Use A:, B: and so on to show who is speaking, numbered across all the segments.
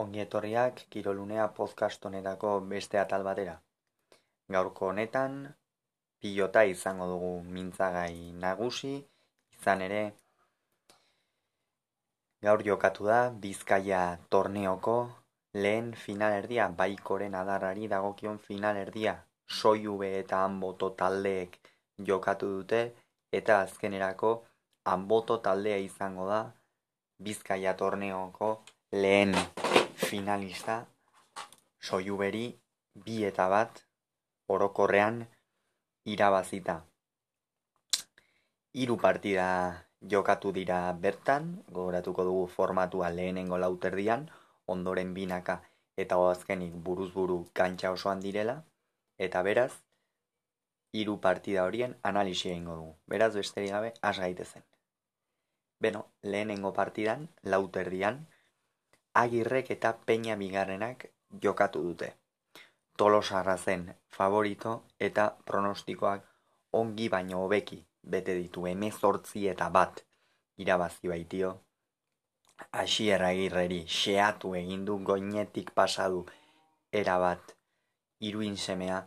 A: Ongi etorriak Kirolunea podcast honetako beste atal batera. Gaurko honetan pilota izango dugu mintzagai nagusi, izan ere gaur jokatu da Bizkaia torneoko lehen finalerdia baikoren adarrari dagokion finalerdia soiube eta anboto taldeek jokatu dute eta azkenerako anboto taldea izango da Bizkaia torneoko lehen finalista soiuberi bi eta bat orokorrean irabazita. Hiru partida jokatu dira bertan, gogoratuko dugu formatua lehenengo lauterdian, ondoren binaka eta oazkenik buruz buru kantxa osoan direla, eta beraz, hiru partida horien analisi egingo dugu. Beraz, besterik gabe, has gaitezen. Beno, lehenengo partidan, lauterdian, agirrek eta peina bigarrenak jokatu dute. Tolosarra zen favorito eta pronostikoak ongi baino hobeki bete ditu emezortzi eta bat irabazi baitio. Asier agirreri xeatu egindu goinetik pasadu erabat iruin semea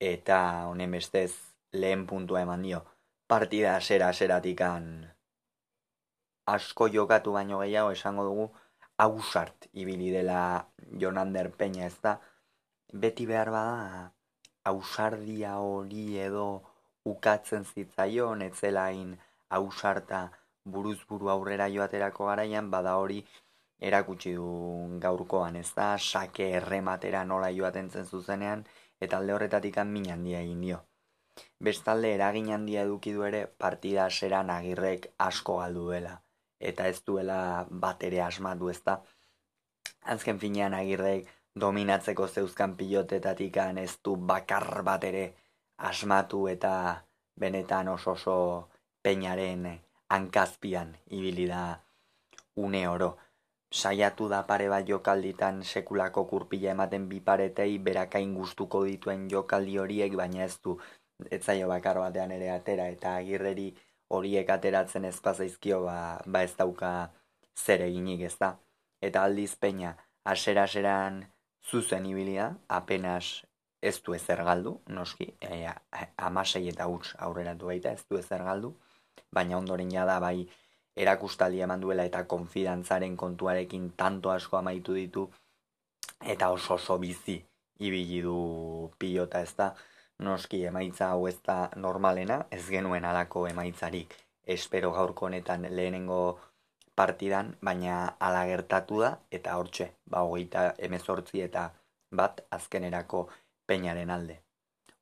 A: eta honen bestez lehen puntua eman dio partida asera aseratikan asko jokatu baino gehiago esango dugu ausart ibili dela Jonander Peña ez da, beti behar bada ausardia hori edo ukatzen zitzaion, etzelain ausarta buruz buru aurrera joaterako garaian, bada hori erakutsi du gaurkoan ez da, sake errematera nola joaten zen zuzenean, eta alde horretatik min handia egin dio. Bestalde eragin handia eduki du ere partida seran agirrek asko galdu dela eta ez duela bat ere asmatu ez da. Azken finean agirrek dominatzeko zeuzkan pilotetatik ez du bakar bat ere asmatu eta benetan oso oso peinaren hankazpian ibili da une oro. Saiatu da pare bat jokalditan sekulako kurpila ematen biparetei berakain gustuko dituen jokaldi horiek, baina ez du etzaio bakar batean ere atera eta agirreri horiek ateratzen ez pazaizkio ba, ba ez dauka zer eginik ez da. Eta aldiz peina asera-aseran zuzen ibilia, apenas ez du ezer galdu, noski, e, amasei eta huts aurrera du baita, ez du ezer galdu, baina ondoren jada bai erakustaldi eman duela eta konfidantzaren kontuarekin tanto asko amaitu ditu, eta oso oso bizi ibili du pilota ez da, Noski emaitza hau ez da normalena, ez genuen alako emaitzarik espero gaurko honetan lehenengo partidan, baina ala gertatu da eta hortxe, ba hogeita emezortzi eta bat azkenerako peinaren alde.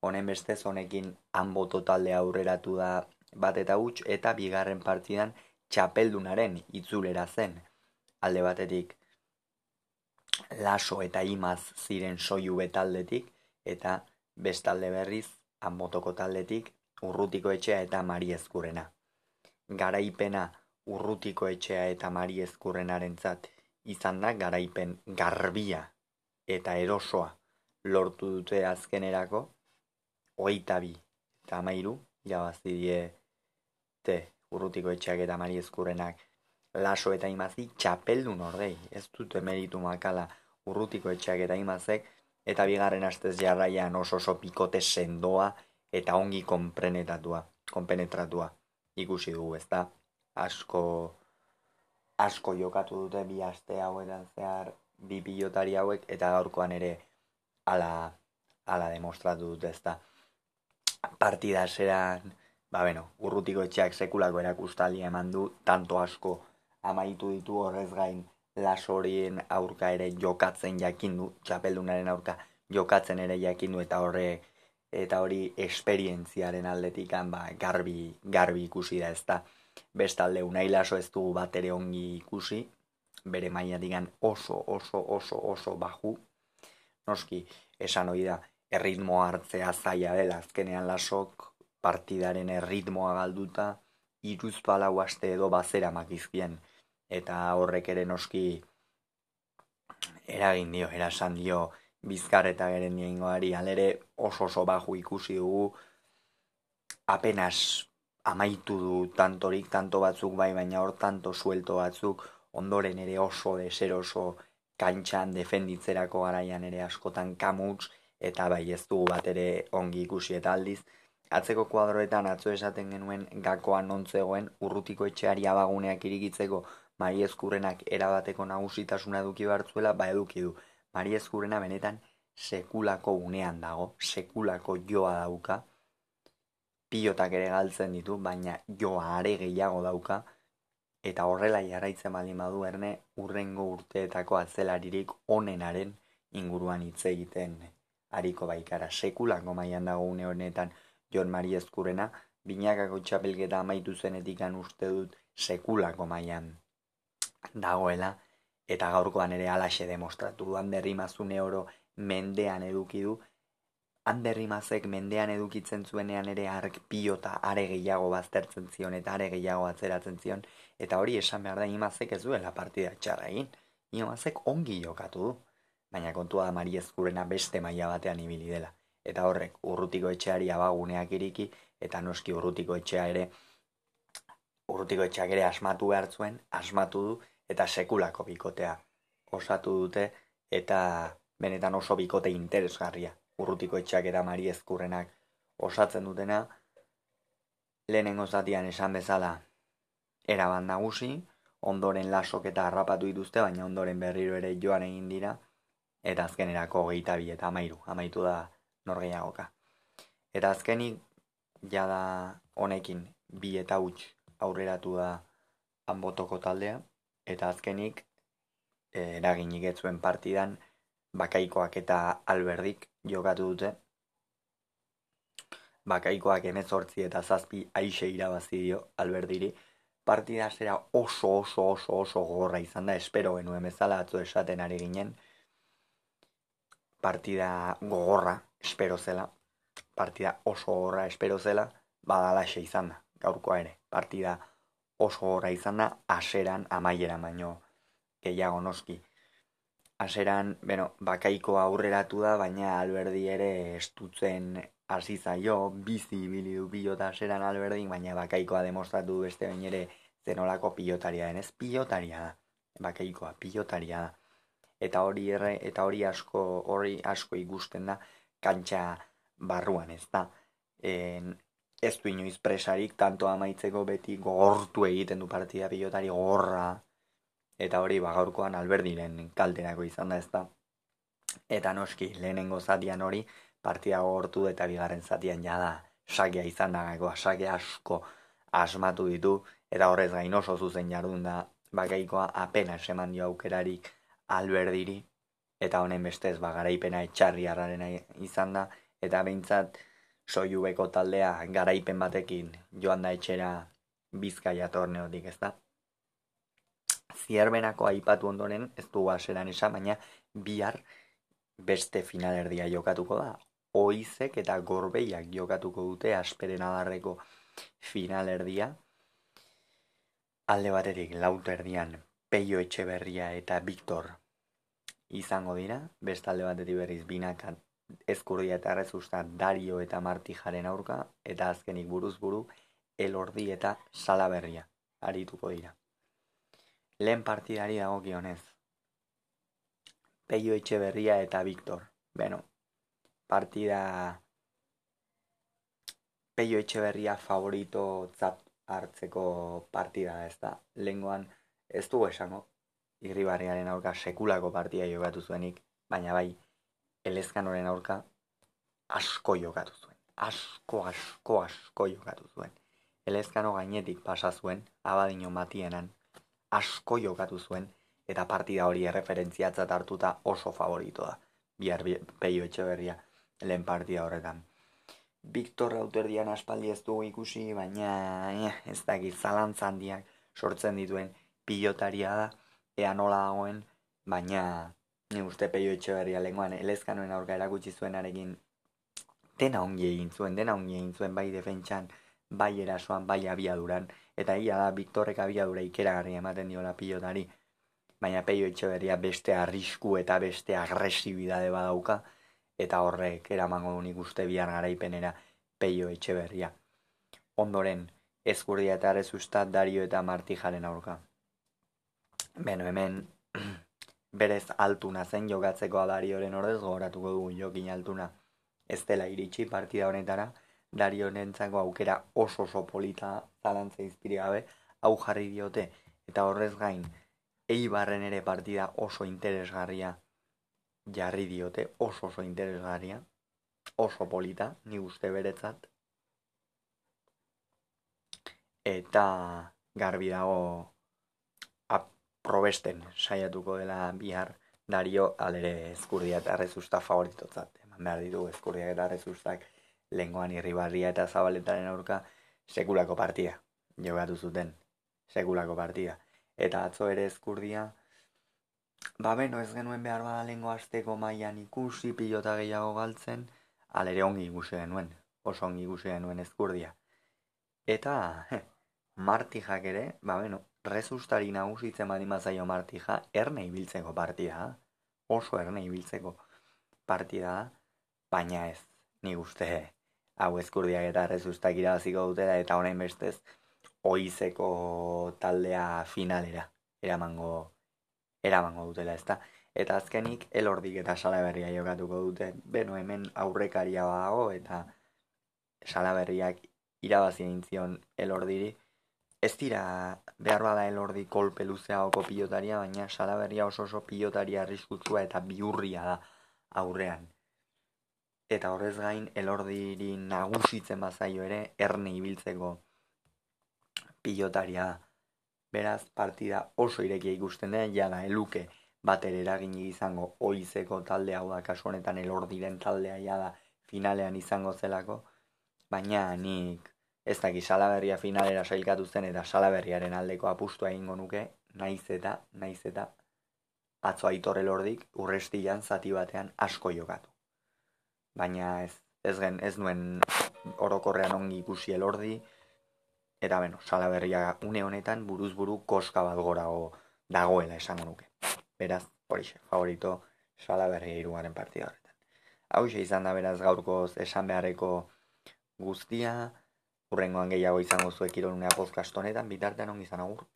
A: Honen bestez honekin hanboto talde aurreratu da bat eta huts eta bigarren partidan txapeldunaren itzulera zen. Alde batetik laso eta imaz ziren soiu betaldetik eta bestalde berriz, anbotoko taldetik, urrutiko etxea eta mari ezkurrena. Garaipena urrutiko etxea eta mari ezkurrenaren zat, izan da garaipen garbia eta erosoa lortu dute azkenerako, oita bi eta amairu, jabazidie te urrutiko etxeak eta mari ezkurrenak laso eta imazi txapeldun ordei, ez dute meritu makala urrutiko etxeak eta imazek, eta bigarren astez jarraian oso oso pikote sendoa eta ongi konprenetatua, konpenetratua ikusi dugu, ezta? Asko asko jokatu dute bi aste hauetan zehar bi pilotari hauek eta gaurkoan ere ala ala demostratu dute, ezta? Partida zeran, ba bueno, urrutiko etxeak sekulako erakustali eman du, tanto asko amaitu ditu horrez gain lasorien aurka ere jokatzen jakindu, txapeldunaren aurka jokatzen ere jakindu eta horre eta hori esperientziaren aldetikan ba, garbi, garbi ikusi da ez da. Bestalde unai laso ez dugu bat ere ongi ikusi, bere maia digan oso, oso, oso, oso baju. Noski, esan hori da, erritmoa hartzea zaila dela, azkenean lasok partidaren erritmoa galduta, iruz palau aste edo bazera makizkien eta horrek ere noski eragin dio, erasan dio bizkar eta geren diengoari, alere oso oso baju ikusi dugu, apenas amaitu du tantorik, tanto batzuk bai, baina hor tanto suelto batzuk, ondoren ere oso deser oso kantxan defenditzerako garaian ere askotan kamuts, eta bai ez dugu bat ere ongi ikusi. Eta aldiz, atzeko kuadroetan atzo esaten genuen gakoa nontzegoen urrutiko etxeari abaguneak irigitzeko Mari Ezkurrenak erabateko nagusitasuna eduki bartzuela, ba eduki du. Mari Ezkurrena benetan sekulako unean dago, sekulako joa dauka, pilotak ere galtzen ditu, baina joa are gehiago dauka, eta horrela jarraitzen baldin badu erne, urrengo urteetako atzelaririk onenaren inguruan hitz egiten hariko baikara. Sekulako mailan dago une honetan Jon Mari Ezkurrena, binakako txapelketa amaitu zenetik uste dut sekulako mailan dagoela, eta gaurkoan ere alaxe demostratu du handerri mazune oro mendean eduki du, handerri mazek mendean edukitzen zuenean ere ark pilota are gehiago baztertzen zion eta are gehiago atzeratzen zion, eta hori esan behar da imazek ez duela partida txarra egin, imazek ongi jokatu du, baina kontua da Mari Ezkurena beste maila batean ibili dela, eta horrek urrutiko etxeari abaguneak iriki, eta noski urrutiko etxea ere, urrutiko etxeak ere asmatu behar zuen, asmatu du, eta sekulako bikotea osatu dute eta benetan oso bikote interesgarria. Urrutiko etxak eta mari ezkurrenak osatzen dutena lehenengo zatian esan bezala eraban nagusi ondoren lasok eta harrapatu dituzte baina ondoren berriro ere joan egin dira eta azkenerako gehieta bi eta amairu amaitu da norgeiagoka eta azkenik jada honekin bi eta huts aurreratu da anbotoko taldea eta azkenik eh, eraginik ez zuen partidan bakaikoak eta alberdik jokatu dute. Bakaikoak emezortzi eta zazpi aixe irabazi dio alberdiri partida zera oso oso oso oso gogorra izan da espero genuen bezala atzo esaten ari ginen. Partida gogorra espero zela. Partida oso gogorra espero zela badalaxe izan da gaurkoa ere. Partida oso horra izan da, aseran amaiera baino gehiago noski. Aseran, bueno, bakaiko aurreratu da, baina alberdi ere estutzen hasi zaio, bizi ibili du pilota aseran alberdin, baina bakaikoa demostratu beste bain ere zenolako pilotaria denez, pilotaria da, bakaikoa, pilotaria da. Eta hori erre, eta hori asko, hori asko ikusten da, kantxa barruan ez da ez du inoiz presarik, tanto amaitzeko beti gogortu egiten du partida pilotari gorra, eta hori bagaurkoan alberdiren kalterako izan da ez da. Eta noski, lehenengo zatian hori, partida gogortu eta bigarren zatian jada sakea izan da gako, sakea asko asmatu ditu, eta horrez gain oso zuzen jardun da, bakaikoa apena eseman dio aukerarik alberdiri, eta honen bestez, bagaraipena etxarri harraren izan da, eta behintzat, soiubeko taldea garaipen batekin joan da etxera bizkaia torneotik, ez da? Zierbenako aipatu ondoren, ez du aseran esan, baina bihar beste finalerdia jokatuko da. Oizek eta gorbeiak jokatuko dute asperen adarreko finalerdia. Alde batetik lauterdian Peio Etxeberria eta Victor izango dira, beste alde batetik berriz binakan ezkurdia eta errezusta dario eta martijaren aurka, eta azkenik buruz buru, elordi eta salaberria arituko dira. Lehen partidari dago gionez. Peio Etxeberria eta Victor. Beno, partida... Peio Etxeberria favorito zat hartzeko partida ez da. Lengoan ez du esango, irribarriaren aurka sekulako partida jokatu zuenik, baina bai, elezkanoren aurka asko jokatu zuen. Asko, asko, asko jokatu zuen. Elezkano gainetik pasa zuen, abadino matienan, asko jokatu zuen, eta partida hori erreferentziatzat hartuta oso favorito da. Bihar peio etxe berria, lehen partida horretan. Victor Rauterdian aspaldi ez dugu ikusi, baina eh, ez dakit zalantzan diak sortzen dituen pilotaria da, ea nola dagoen, baina uste peio etxe berria lenguan elezkanoen aurka erakutsi zuen arekin dena ongi egin zuen, dena ongi egin zuen bai defentsan, bai erasoan, bai abiaduran, eta ia da Viktorrek abiadura ikeragarri ematen diola pilotari, baina peio etxe berria beste arrisku eta beste agresibidade badauka, eta horrek eramango unik uste bihar garaipenera peio etxe berria. Ondoren, ezkurdia eta dario eta martijaren aurka. Beno, hemen berez altuna zen jokatzeko Darioren ordez gogoratuko dugu jokin altuna. Ez dela iritsi partida honetara Darionentzako aukera oso oso polita zalantza izpiri gabe hau jarri diote. Eta horrez gain Eibarren ere partida oso interesgarria jarri diote oso oso interesgarria oso polita ni uste beretzat. Eta garbi dago probesten saiatuko dela bihar dario alere ezkurdia eta rezusta favoritotzat. Eman behar ditu ezkurdia eta rezustak lengoan irribarria eta zabaletaren aurka sekulako partida. Jogatu zuten sekulako partida. Eta atzo ere ezkurdia, ba beno ez genuen behar bada lengo azteko mailan ikusi pilota gehiago galtzen, alere ongi ikusi genuen, oso ongi ikusi genuen ezkurdia. Eta, he, martijak ere, ba beno, rezustari nagusitzen badi mazaio martija, erne ibiltzeko partida, oso erne ibiltzeko partida, baina ez, ni uste, hau ezkurdiak eta rezustak irabaziko dutela, eta honen bestez, oizeko taldea finalera, eramango, eramango dutela, ezta? Eta azkenik, elordik eta salaberria jokatuko dute, beno hemen aurrekaria badago, eta salaberriak irabazien intzion elordiri, Ez dira behar elordi kolpe luzeagoko pilotaria, baina salaberria oso oso pilotaria arriskutsua eta biurria da aurrean. Eta horrez gain elordiri nagusitzen bazaio ere erne ibiltzeko pilotaria da. Beraz, partida oso irekia ikusten den, jada eluke bater eragin izango oizeko taldea hau da kasu honetan elordiren taldea jada finalean izango zelako, baina nik ez daki salaberria finalera sailkatu zen eta salaberriaren aldeko apustua egingo nuke, naiz eta, naiz eta, atzo aitorre lordik urrestian zati batean asko jokatu. Baina ez, ez gen, ez nuen orokorrean ongi ikusi elordi, eta beno, salaberria une honetan buruz buru koska bat gorago dagoela esango nuke. Beraz, hori favorito salaberria iruaren partida horretan. Hau izan da beraz gaurkoz esan beharreko guztia, Urrengoan gehiago izango zuek ironunea podcast honetan, bitartean ongi izan agur.